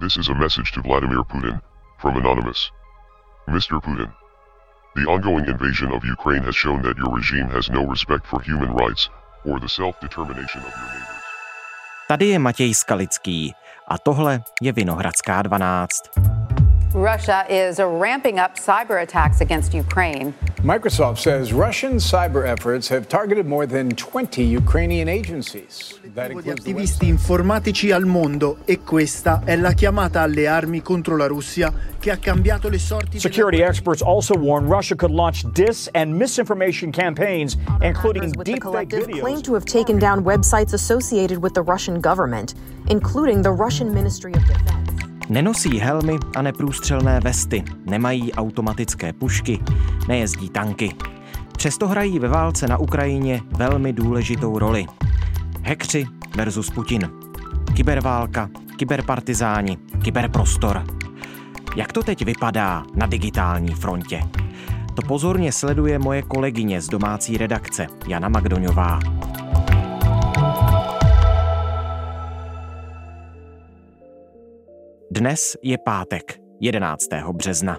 This is a message to Vladimir Putin from Anonymous. Mr. Putin, the ongoing invasion of Ukraine has shown that your regime has no respect for human rights or the self-determination of your neighbors. Tady je Matěj Skalický a tohle je Vinohradská 12. Russia is ramping up cyber attacks against Ukraine. Microsoft says Russian cyber efforts have targeted more than 20 Ukrainian agencies. That di the attivisti informatici al mondo e questa è la chiamata alle armi contro la Russia che ha cambiato le sorti Security guerra. experts also warn Russia could launch dis and misinformation campaigns, including with the deepfake videos. claim to have taken down websites associated with the Russian government, including the Russian Ministry of Defense. Nenosí helmy a neprůstřelné vesty, nemají automatické pušky, nejezdí tanky. Přesto hrají ve válce na Ukrajině velmi důležitou roli. Hekři versus Putin. Kyberválka, kyberpartizáni, kyberprostor. Jak to teď vypadá na digitální frontě? To pozorně sleduje moje kolegyně z domácí redakce, Jana Magdoňová. Dnes je pátek, 11. března.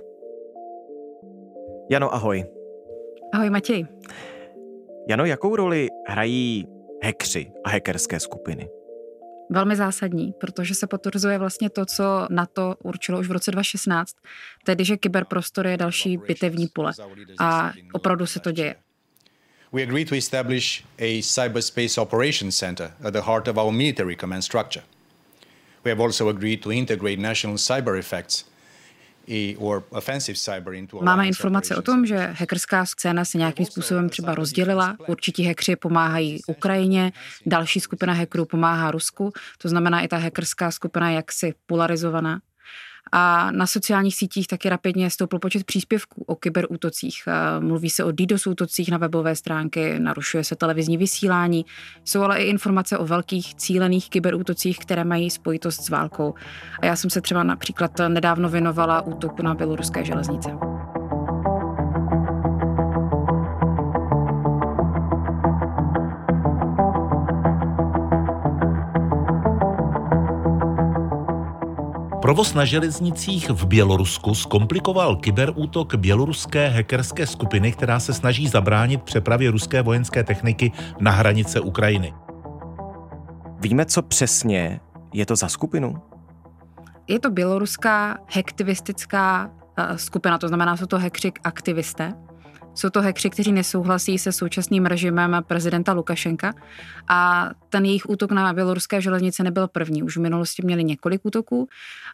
Jano, ahoj. Ahoj Matěj. Jano, jakou roli hrají hekři a hackerské skupiny? Velmi zásadní, protože se potvrzuje vlastně to, co NATO určilo už v roce 2016, tedy že kyberprostor je další bitevní pole. A opravdu se to děje. We agreed to establish a cyberspace operations center at the heart of our military command structure. We have also agreed to integrate national cyber effects i- or offensive cyber into Máme informace o tom, že hackerská scéna se nějakým způsobem třeba rozdělila. Určití hackři pomáhají Ukrajině, další skupina hackerů pomáhá Rusku, to znamená i ta hackerská skupina je jaksi polarizovaná. A na sociálních sítích taky rapidně stoupl počet příspěvků o kyberútocích. Eh, Mluví se o DDoS útocích na webové stránky, narušuje se televizní vysílání. Jsou ale i informace o velkých cílených kyberútocích, které mají spojitost s válkou. A já jsem se třeba například nedávno věnovala útoku na běloruské železnice. Provoz na železnicích v Bělorusku zkomplikoval kyberútok běloruské hackerské skupiny, která se snaží zabránit přepravě ruské vojenské techniky na hranice Ukrajiny. Víme, co přesně je to za skupinu? Je to běloruská hektivistická eh, skupina, to znamená, jsou to hekři aktivisté. Jsou to hekři, kteří nesouhlasí se současným režimem prezidenta Lukašenka a ten jejich útok na běloruské železnice nebyl první. Už v minulosti měli několik útoků.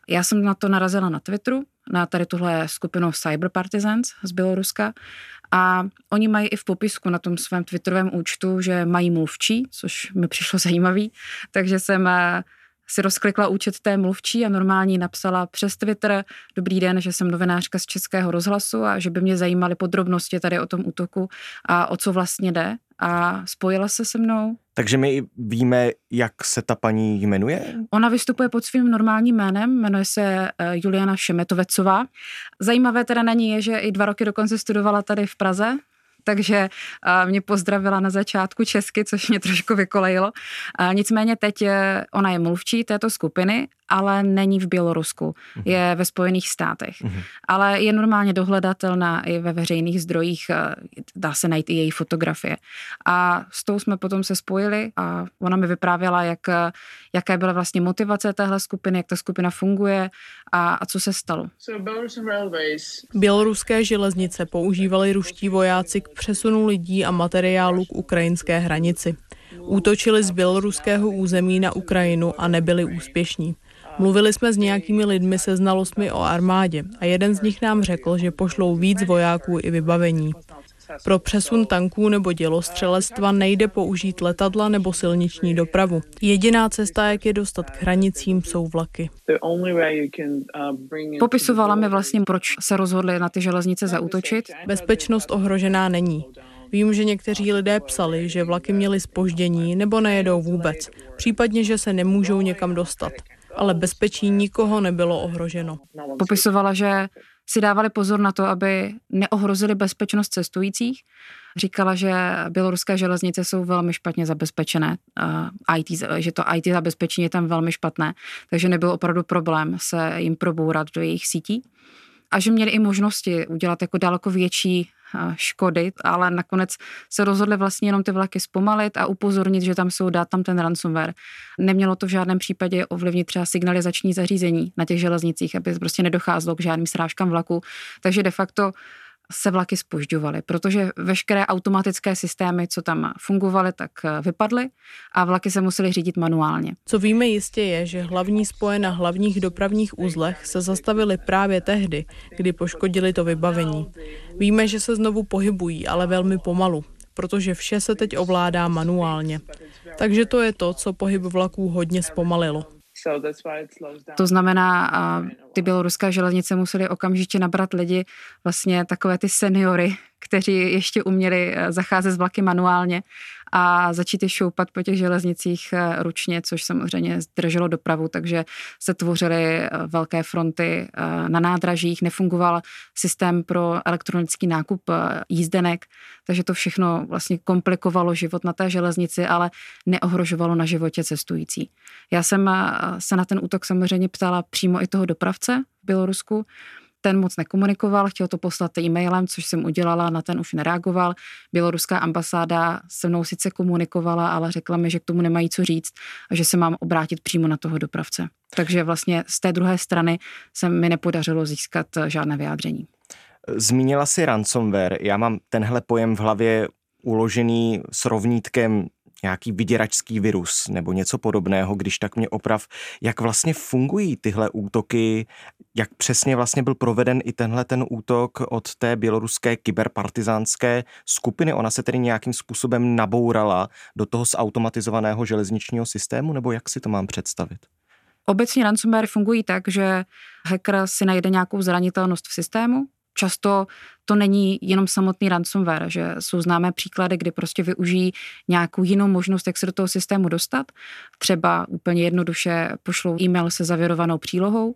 Já jsem na to narazila na Twitteru, na tady tuhle skupinu Cyber Partisans z Běloruska a oni mají i v popisku na tom svém twitterovém účtu, že mají mluvčí, což mi přišlo zajímavý, takže jsem eh, si rozklikla účet té mluvčí a normálně napsala přes Twitter Dobrý den, že jsem novinářka z Českého rozhlasu a že by mě zajímaly podrobnosti tady o tom útoku a o co vlastně jde. A spojila se se mnou. Takže my víme, jak se ta paní jmenuje? Ona vystupuje pod svým normálním jménem, jmenuje se eh, Juliana Šemetovecová. Zajímavé teda na ní je, že i dva roky dokonce studovala tady v Praze, takže a, mě pozdravila na začátku česky, což mě trošku vykolejilo. A, nicméně teď je, ona je mluvčí této skupiny, ale není v Bělorusku, je ve Spojených státech. Ale je normálně dohledatelná i ve veřejných zdrojích, dá se najít i její fotografie. A s tou jsme potom se spojili a ona mi vyprávěla, jak, jaké byla vlastně motivace téhle skupiny, jak ta skupina funguje a, a co se stalo. Běloruské železnice používali ruští vojáci k přesunu lidí a materiálu k ukrajinské hranici. Útočili z běloruského území na Ukrajinu a nebyli úspěšní. Mluvili jsme s nějakými lidmi se znalostmi o armádě a jeden z nich nám řekl, že pošlou víc vojáků i vybavení. Pro přesun tanků nebo dělostřelectva nejde použít letadla nebo silniční dopravu. Jediná cesta, jak je dostat k hranicím, jsou vlaky. Popisovala mi vlastně, proč se rozhodli na ty železnice zaútočit. Bezpečnost ohrožená není. Vím, že někteří lidé psali, že vlaky měly spoždění nebo nejedou vůbec, případně, že se nemůžou někam dostat. Ale bezpečí nikoho nebylo ohroženo. Popisovala, že si dávali pozor na to, aby neohrozili bezpečnost cestujících. Říkala, že běloruské železnice jsou velmi špatně zabezpečené, IT, že to IT zabezpečení je tam velmi špatné, takže nebyl opravdu problém se jim probourat do jejich sítí a že měli i možnosti udělat jako daleko větší škody, ale nakonec se rozhodli vlastně jenom ty vlaky zpomalit a upozornit, že tam jsou dát tam ten ransomware. Nemělo to v žádném případě ovlivnit třeba signalizační zařízení na těch železnicích, aby prostě nedocházelo k žádným srážkám vlaku. Takže de facto se vlaky spožďovaly, protože veškeré automatické systémy, co tam fungovaly, tak eh, vypadly a vlaky se musely řídit manuálně. Co víme jistě je, že hlavní spoje na hlavních dopravních uzlech se zastavily právě tehdy, kdy poškodili to vybavení. Víme, že se znovu pohybují, ale velmi pomalu, protože vše se teď ovládá manuálně. Takže to je to, co pohyb vlaků hodně zpomalilo. To znamená, ty běloruské železnice museli okamžitě nabrat lidi, vlastně takové ty seniory, kteří ještě uměli eh, zacházet z vlaky manuálně a začít je šoupat po těch železnicích eh, ručně, což samozřejmě zdrželo dopravu, takže se tvořily eh, velké fronty na nádražích, nefungoval systém pro elektronický nákup jízdenek, takže to všechno vlastně komplikovalo život na té železnici, ale neohrožovalo na životě cestující. Já jsem se na ten útok samozřejmě ptala přímo i toho dopravce v Bělorusku, ten moc nekomunikoval, chtěl to poslat e-mailem, což jsem udělala, na ten už nereagoval. Běloruská ambasáda se mnou sice komunikovala, ale řekla mi, že k tomu nemají co říct a že se mám obrátit přímo na toho dopravce. Takže vlastně z té druhé strany se mi nepodařilo získat žádné vyjádření. Zmínila si ransomware. Já mám tenhle pojem v hlavě uložený s rovnítkem nějaký vyděračský virus nebo něco podobného, když tak mě oprav, jak vlastně fungují tyhle útoky, jak přesně vlastně byl proveden i tenhle ten útok od té běloruské kyberpartizánské skupiny. Ona se tedy nějakým způsobem nabourala do toho zautomatizovaného železničního systému, nebo jak si to mám představit? Obecně ransomware fungují tak, že hacker si najde nějakou zranitelnost v systému, často to není jenom samotný ransomware, že jsou známé příklady, kdy prostě využijí nějakou jinou možnost, jak se do toho systému dostat. Třeba úplně jednoduše pošlou e-mail se zavěrovanou přílohou,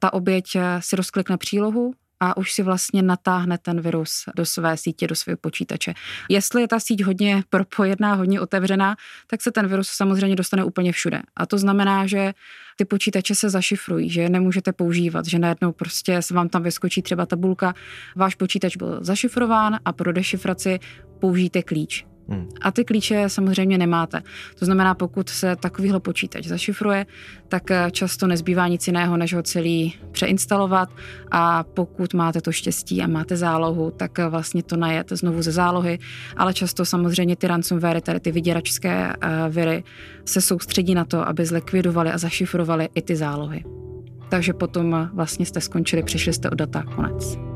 ta oběť si rozklikne přílohu, a už si vlastně natáhne ten virus do své sítě, do svého počítače. Jestli je ta síť hodně propojená, hodně otevřená, tak se ten virus samozřejmě dostane úplně všude. A to znamená, že ty počítače se zašifrují, že je nemůžete používat, že najednou prostě se vám tam vyskočí třeba tabulka, váš počítač byl zašifrován a pro dešifraci použijte klíč. Hmm. A ty klíče samozřejmě nemáte. To znamená, pokud se takovýhle počítač zašifruje, tak eh, často nezbývá nic jiného, než ho celý přeinstalovat a pokud máte to štěstí a máte zálohu, tak eh, vlastně to najet znovu ze zálohy, ale často samozřejmě ty ransomware, tady ty vyděračské uh, viry, se soustředí na to, aby zlikvidovali a zašifrovali i ty zálohy. Takže potom vlastně jste skončili, přišli jste o data, konec.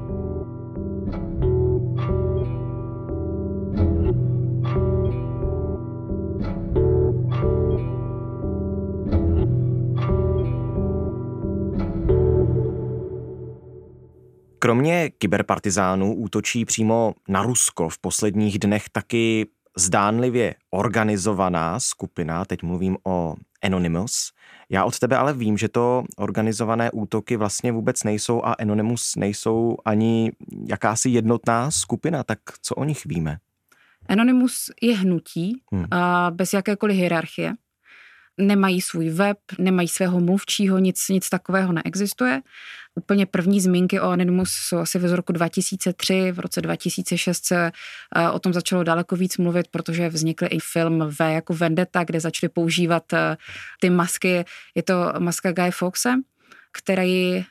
Kromě kyberpartizánů útočí přímo na Rusko v posledních dnech taky zdánlivě organizovaná skupina, teď mluvím o Anonymous. Já od tebe ale vím, že to organizované útoky vlastně vůbec nejsou a Anonymous nejsou ani jakási jednotná skupina, tak co o nich víme? Anonymous je hnutí hmm. bez jakékoliv hierarchie. Nemají svůj web, nemají svého mluvčího, nic, nic takového neexistuje. Úplně první zmínky o Anonymous jsou asi v roku 2003, v roce 2006 se eh, o tom začalo daleko víc mluvit, protože vznikl i film V jako Vendetta, kde začali používat eh, ty masky. Je to maska Guy Fawkese, který eh,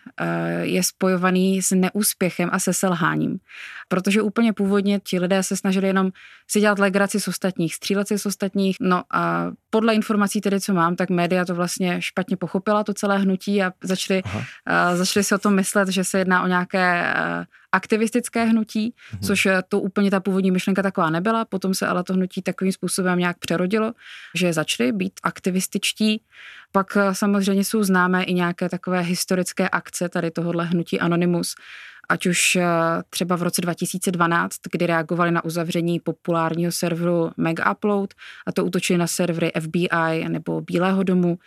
je spojovaný s neúspěchem a se selháním. Protože úplně původně ti lidé se snažili jenom si dělat legraci z ostatních, střílet si z ostatních. No a podle informací tedy, co mám, tak média to vlastně špatně pochopila, to celé hnutí a začali, uh, začali si o tom myslet, že se jedná o nějaké uh, aktivistické hnutí, uh-huh. což to úplně ta původní myšlenka taková nebyla. Potom se ale to hnutí takovým způsobem nějak přerodilo, že začaly být aktivističtí. Pak samozřejmě jsou známé i nějaké takové historické akce tady tohohle hnutí Anonymous, ať už eh, třeba v roce 2012, kdy reagovali na uzavření populárního serveru Mega Upload a to útočili na servery FBI nebo Bílého domu,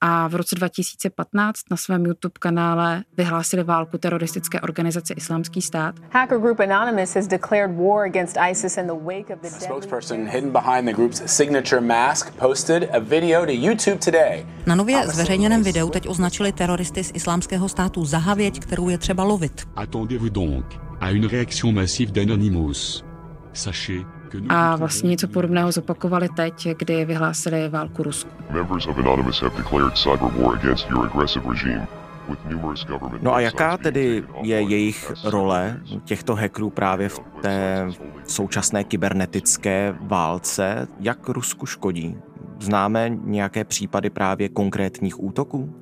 a v roce 2015 na svém YouTube kanále vyhlásili válku teroristické organizaci Islámský stát. Hacker group Anonymous has declared war against ISIS in the wake of the spokesperson hidden behind the group's signature mask posted a video to YouTube today. Na nově zveřejněném videu teď označili teroristy z Islámského státu za havěť, kterou je třeba lovit. Attendez-vous donc à une réaction massive d'Anonymous. Sachez a vlastně něco podobného zopakovali teď, kdy vyhlásili válku Rusku. No a jaká tedy je jejich role těchto hackerů právě v té současné kybernetické válce? Jak Rusku škodí? Známe nějaké případy právě konkrétních útoků?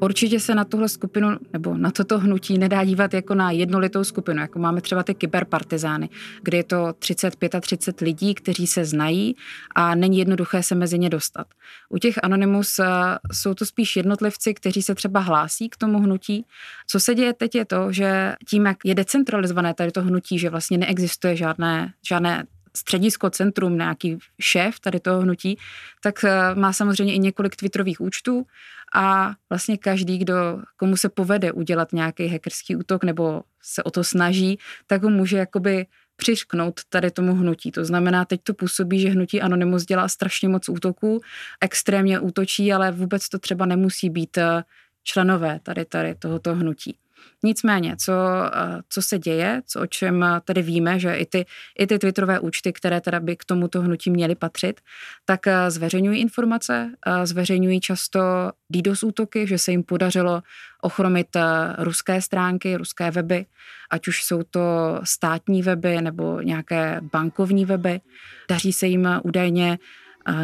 Určitě se na tuhle skupinu nebo na toto hnutí nedá dívat jako na jednolitou skupinu, jako máme třeba ty kyberpartizány, kde je to 35 a 30 lidí, kteří se znají a není jednoduché se mezi ně dostat. U těch Anonymous eh, jsou to spíš jednotlivci, kteří se třeba hlásí k tomu hnutí. Co se děje teď je to, že tím, jak je decentralizované tady to hnutí, že vlastně neexistuje žádné, žádné středisko, centrum, nějaký šéf tady toho hnutí, tak eh, má samozřejmě i několik Twitterových účtů a vlastně každý, kdo, komu se povede udělat nějaký hackerský útok nebo se o to snaží, tak ho může jakoby přišknout tady tomu hnutí. To znamená, teď to působí, že hnutí Anonymous dělá strašně moc útoků, extrémně útočí, ale vůbec to třeba nemusí být eh, členové tady, tady tohoto hnutí. Nicméně, co, eh, co se děje, co o čem tady víme, že i ty, i ty Twitterové účty, které teda by k tomuto hnutí měly patřit, tak eh, zveřejňují informace, eh, zveřejňují často DDoS útoky, že se jim podařilo ochromit ruské stránky, ruské weby, ať už jsou to státní weby nebo nějaké bankovní weby. Daří se jim údajně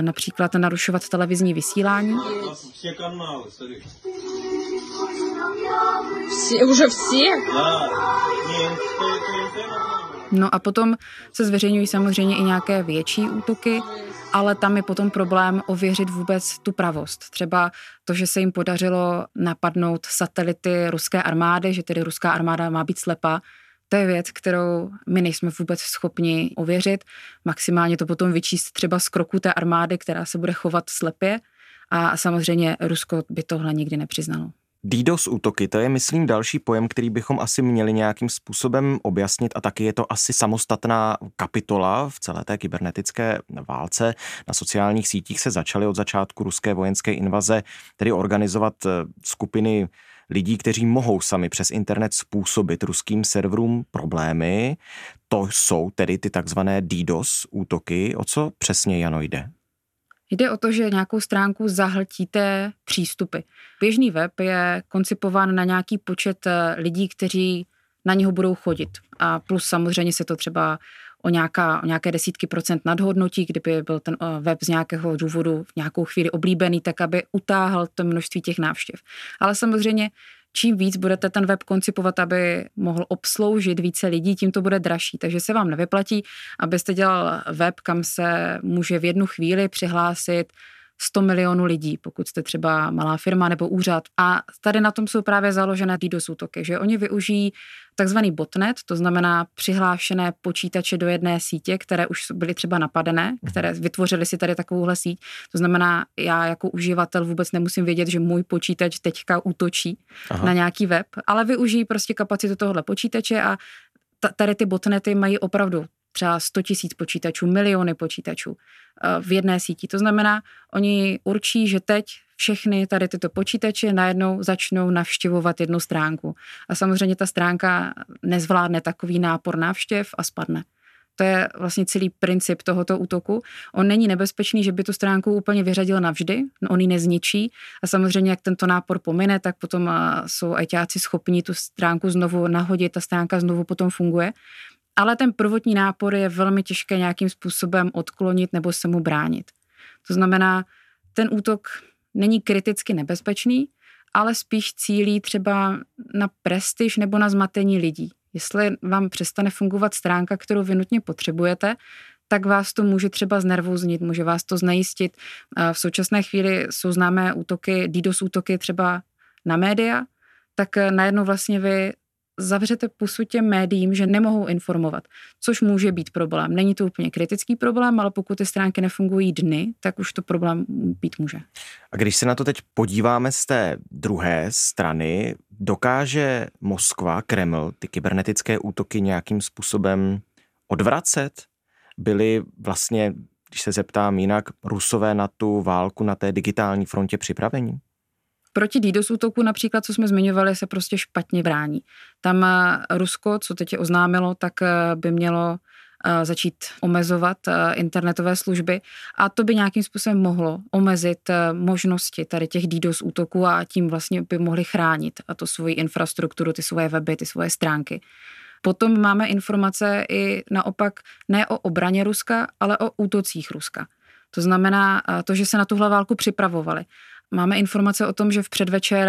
například narušovat televizní vysílání. Все, уже все? No a potom se zveřejňují samozřejmě i nějaké větší útoky, ale tam je potom problém ověřit vůbec tu pravost. Třeba to, že se jim podařilo napadnout satelity ruské armády, že tedy ruská armáda má být slepá, to je věc, kterou my nejsme vůbec schopni ověřit. Maximálně to potom vyčíst třeba z kroku té armády, která se bude chovat slepě. A samozřejmě Rusko by tohle nikdy nepřiznalo. DDoS útoky, to je, myslím, další pojem, který bychom asi měli nějakým způsobem objasnit a taky je to asi samostatná kapitola v celé té kybernetické válce. Na sociálních sítích se začaly od začátku ruské vojenské invaze tedy organizovat eh, skupiny lidí, kteří mohou sami přes internet způsobit ruským serverům problémy. To jsou tedy ty takzvané DDoS útoky. O co přesně, Jano, jde? Jde o to, že nějakou stránku zahltíte přístupy. Běžný web je koncipován na nějaký počet eh, lidí, kteří na něho budou chodit. A plus samozřejmě se to třeba o, nějaká, o nějaké desítky procent nadhodnotí, kdyby byl ten eh, web z nějakého důvodu v nějakou chvíli oblíbený, tak aby utáhl to množství těch návštěv. Ale samozřejmě čím víc budete ten web koncipovat, aby mohl obsloužit více lidí, tím to bude dražší. Takže se vám nevyplatí, abyste dělal web, kam se může v jednu chvíli přihlásit 100 milionů lidí, pokud jste třeba malá firma nebo úřad. A tady na tom jsou právě založené DDoS útoky, že oni využijí takzvaný botnet, to znamená přihlášené počítače do jedné sítě, které už byly třeba napadené, mhm. které vytvořily si tady takovouhle síť. To znamená, já jako uživatel vůbec nemusím vědět, že můj počítač teďka útočí Aha. na nějaký web, ale využijí prostě kapacitu tohohle počítače a tady ty botnety mají opravdu třeba 100 tisíc počítačů, miliony počítačů eh, v jedné síti. To znamená, oni určí, že teď všechny tady tyto počítače najednou začnou navštěvovat jednu stránku. A samozřejmě ta stránka nezvládne takový nápor návštěv a spadne. To je vlastně celý princip tohoto útoku. On není nebezpečný, že by tu stránku úplně vyřadil navždy, on ji nezničí a samozřejmě, jak tento nápor pomine, tak potom eh, jsou ajťáci schopni tu stránku znovu nahodit, ta stránka znovu potom funguje ale ten prvotní nápor je velmi těžké nějakým způsobem odklonit nebo se mu bránit. To znamená, ten útok není kriticky nebezpečný, ale spíš cílí třeba na prestiž nebo na zmatení lidí. Jestli vám přestane fungovat stránka, kterou vy nutně potřebujete, tak vás to může třeba znervoznit, může vás to znejistit. V současné chvíli jsou známé útoky, DDoS útoky třeba na média, tak najednou vlastně vy zavřete pusu těm médiím, že nemohou informovat, což může být problém. Není to úplně kritický problém, ale pokud ty stránky nefungují dny, tak už to problém být může. A když se na to teď podíváme z té druhé strany, dokáže Moskva, Kreml, ty kybernetické útoky nějakým způsobem odvracet? Byly vlastně, když se zeptám jinak, rusové na tu válku na té digitální frontě připravení? Proti DDoS útoku například, co jsme zmiňovali, se prostě špatně brání. Tam eh, Rusko, co teď oznámilo, tak eh, by mělo eh, začít omezovat internetové služby a to by nějakým způsobem mohlo omezit možnosti tady těch DDoS útoků a tím vlastně by mohli chránit a to svoji infrastrukturu, ty svoje weby, ty svoje stránky. Potom máme informace i naopak ne o obraně Ruska, ale o útocích Ruska. To znamená to, že se na tuhle válku připravovali. Máme informace o tom, že v předvečer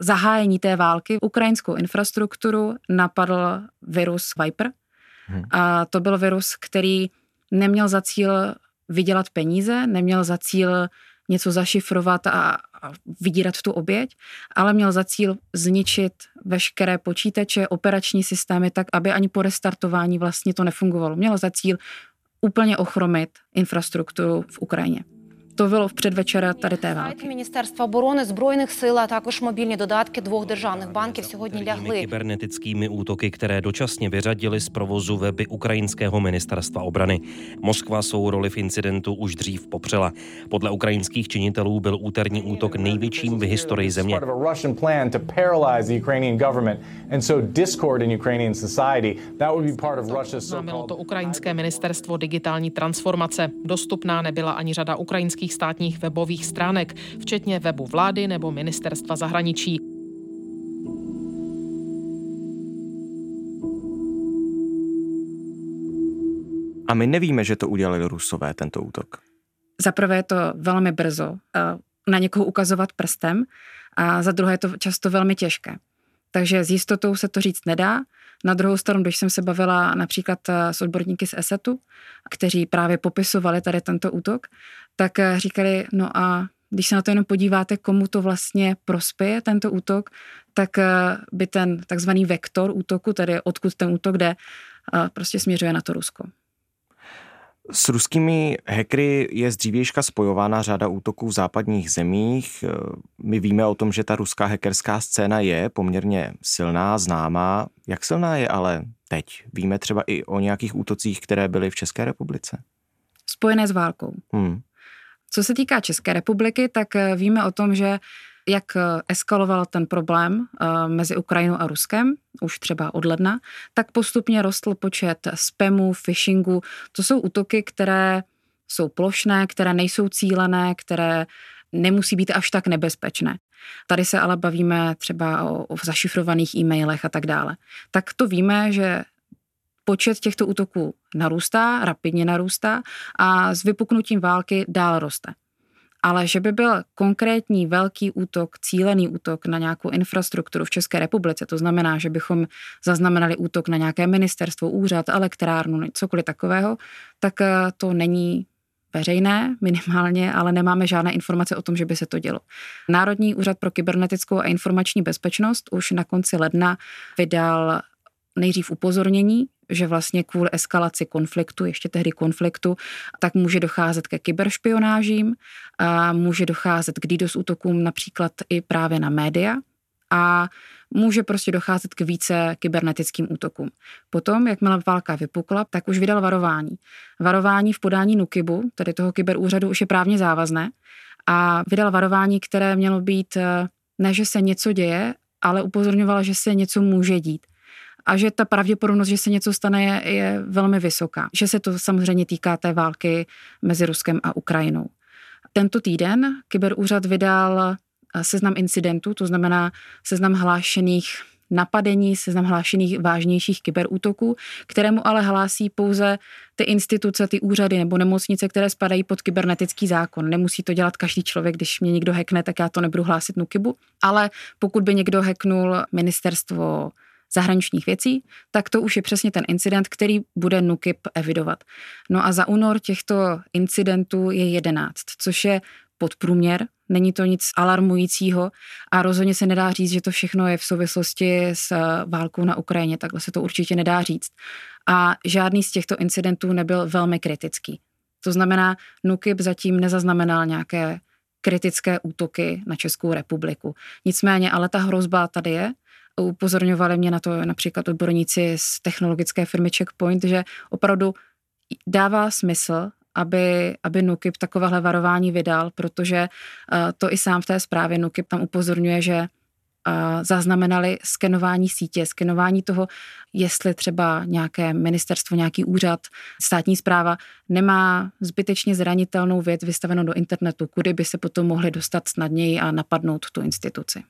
zahájení té války ukrajinskou infrastrukturu napadl virus Viper. Hmm. A to byl virus, který neměl za cíl vydělat peníze, neměl za cíl něco zašifrovat a, vydírat tu oběť, ale měl za cíl zničit veškeré počítače, operační systémy tak, aby ani po restartování vlastně to nefungovalo. Měl za cíl úplně ochromit infrastrukturu v Ukrajině. То було в предвечора tady té války. Міністерства оборони, Збройних сил, а також мобільні додатки двох державних банків сьогодні лягли. Kybernetickými útoky, které dočasně vyřadili z provozu weby ukrajinského ministerstva obrany. Moskva svou roli v incidentu už dřív popřela. Podle ukrajinských činitelů byl úterní útok největším v historii země. Znamenalo to ukrajinské ministerstvo digitální transformace. Dostupná nebyla ani řada ukrajinských českých státních webových stránek, včetně webu vlády nebo ministerstva zahraničí. A my nevíme, že to udělali Rusové, tento útok. Za je to velmi brzo eh, na někoho ukazovat prstem a za druhé je to často velmi těžké. Takže s jistotou se to říct nedá. Na druhou stranu, když jsem se bavila například eh, s odborníky z ESETu, kteří právě popisovali tady tento útok, tak eh, říkali, no a když se na to jenom podíváte, komu to vlastně prospěje, tento útok, tak eh, by ten takzvaný vektor útoku, tedy odkud ten útok jde, prostě směřuje na to Rusko. S ruskými hackery je z dřívějška spojována řada útoků v západních zemích. My víme o tom, že ta ruská hackerská scéna je poměrně silná, známá. Jak silná je ale teď? Víme třeba i o nějakých útocích, které byly v České republice? Spojené s válkou. Hmm. Co se týká České republiky, tak víme o tom, že jak eh, eskaloval ten problém eh, mezi Ukrajinou a Ruskem, už třeba od ledna, tak postupně rostl počet spamů, phishingu. To jsou útoky, které jsou plošné, které nejsou cílené, které nemusí být až tak nebezpečné. Tady se ale bavíme třeba o, o zašifrovaných e-mailech a tak dále. Tak to víme, že počet těchto útoků narůstá, rapidně narůstá a s vypuknutím války dál roste. Ale že by byl konkrétní velký útok, cílený útok na nějakou infrastrukturu v České republice, to znamená, že bychom zaznamenali útok na nějaké ministerstvo, úřad, elektrárnu, cokoliv takového, tak eh, to není veřejné minimálně, ale nemáme žádné informace o tom, že by se to dělo. Národní úřad pro kybernetickou a informační bezpečnost už na konci ledna vydal nejdřív upozornění, že vlastně kvůli eskalaci konfliktu, ještě tehdy konfliktu, tak může docházet ke kyberšpionážím, a může docházet k DDoS útokům například i právě na média a může prostě docházet k více kybernetickým útokům. Potom, jakmile válka vypukla, tak už vydal varování. Varování v podání NUKIBu, tedy toho kyberúřadu, už je právně závazné a vydal varování, které mělo být eh, ne, že se něco děje, ale upozorňovala, že se něco může dít a že ta pravděpodobnost, že se něco stane, je, je velmi vysoká. Že se to samozřejmě týká té války mezi Ruskem a Ukrajinou. Tento týden kyberúřad vydal eh, seznam incidentů, to znamená seznam hlášených napadení, seznam hlášených vážnějších kyberútoků, kterému ale hlásí pouze ty instituce, ty úřady nebo nemocnice, které spadají pod kybernetický zákon. Nemusí to dělat každý člověk, když mě někdo hackne, tak já to nebudu hlásit Nukibu, ale pokud by někdo hacknul ministerstvo zahraničních věcí, tak to už je přesně ten incident, který bude NUKIP evidovat. No a za únor těchto incidentů je 11, což je podprůměr není to nic alarmujícího a rozhodně se nedá říct, že to všechno je v souvislosti s válkou na Ukrajině, takhle se to určitě nedá říct. A žádný z těchto incidentů nebyl velmi kritický. To znamená, NUKIP zatím nezaznamenal nějaké kritické útoky na Českou republiku. Nicméně, ale ta hrozba tady je. Upozorňovali mě na to například odborníci z technologické firmy Checkpoint, že opravdu dává smysl, aby, aby NUKIP takovéhle varování vydal, protože uh, to i sám v té zprávě NUKIP tam upozorňuje, že zaznamenali skenování sítě, skenování toho, jestli třeba nějaké ministerstvo, nějaký úřad, státní zpráva nemá zbytečně zranitelnou věc vystavenou do internetu, kudy by se potom mohli dostat snadněji a napadnout tu instituci.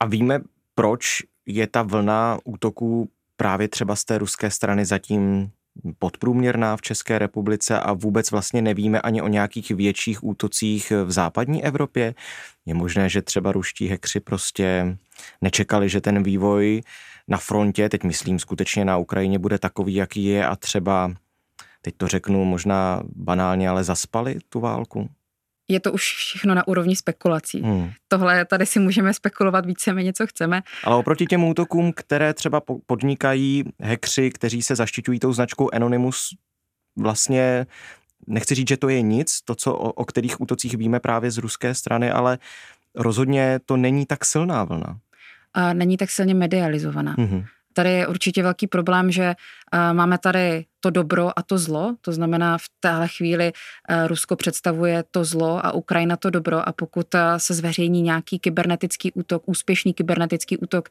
A víme, proč je ta vlna útoků právě třeba z té ruské strany zatím podprůměrná v České republice a vůbec vlastně nevíme ani o nějakých větších útocích v západní Evropě. Je možné, že třeba ruští hekři prostě nečekali, že ten vývoj na frontě, teď myslím skutečně na Ukrajině, bude takový, jaký je a třeba, teď to řeknu možná banálně, ale zaspali tu válku? Je to už všechno na úrovni spekulací. Hmm. Tohle tady si můžeme spekulovat víceméně, co chceme. Ale oproti těm útokům, které třeba podnikají hekři, kteří se zaštiťují tou značkou Anonymous, vlastně nechci říct, že to je nic, to, co, o, o kterých útocích víme právě z ruské strany, ale rozhodně to není tak silná vlna. A není tak silně medializovaná. hmm Tady je určitě velký problém, že uh, máme tady to dobro a to zlo, to znamená v téhle chvíli uh, Rusko představuje to zlo a Ukrajina to dobro. A pokud uh, se zveřejní nějaký kybernetický útok, úspěšný kybernetický útok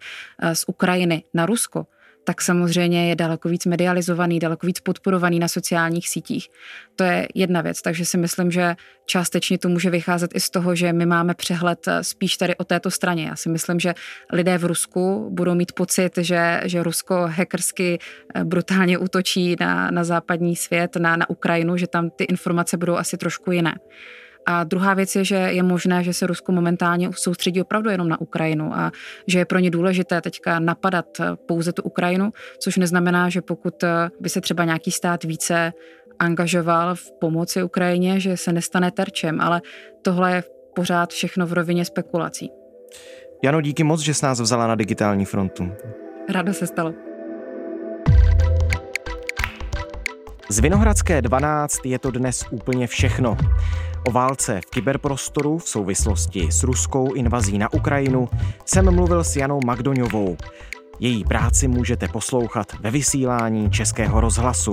z Ukrajiny na Rusko, tak samozřejmě je daleko víc medializovaný, daleko víc podporovaný na sociálních sítích. To je jedna věc, takže si myslím, že částečně to může vycházet i z toho, že my máme přehled eh, spíš tady o této straně. Já si myslím, že lidé v Rusku budou mít pocit, že, že Rusko hackersky eh, brutálně útočí na, na západní svět, na, na Ukrajinu, že tam ty informace budou asi trošku jiné. A druhá věc je, že je možné, že se Rusko momentálně soustředí opravdu jenom na Ukrajinu a že je pro ně důležité teďka napadat pouze tu Ukrajinu, což neznamená, že pokud by se třeba nějaký stát více angažoval v pomoci Ukrajině, že se nestane terčem, ale tohle je pořád všechno v rovině spekulací. Jano, díky moc, že jsi nás vzala na digitální frontu. Rado se stalo. Z Vinohradské 12 je to dnes úplně všechno. O válce v kyberprostoru v souvislosti s ruskou invazí na Ukrajinu jsem mluvil s Janou Magdoňovou. Její práci můžete poslouchat ve vysílání Českého rozhlasu.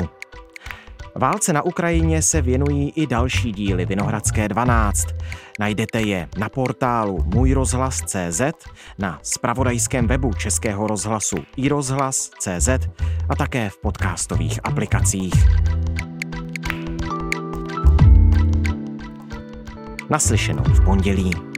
Válce na Ukrajině se věnují i další díly Vinohradské 12. Najdete je na portálu Můj rozhlas.cz, na spravodajském webu Českého rozhlasu iRozhlas.cz a také v podcastových aplikacích. Naslyšenou v pondělí.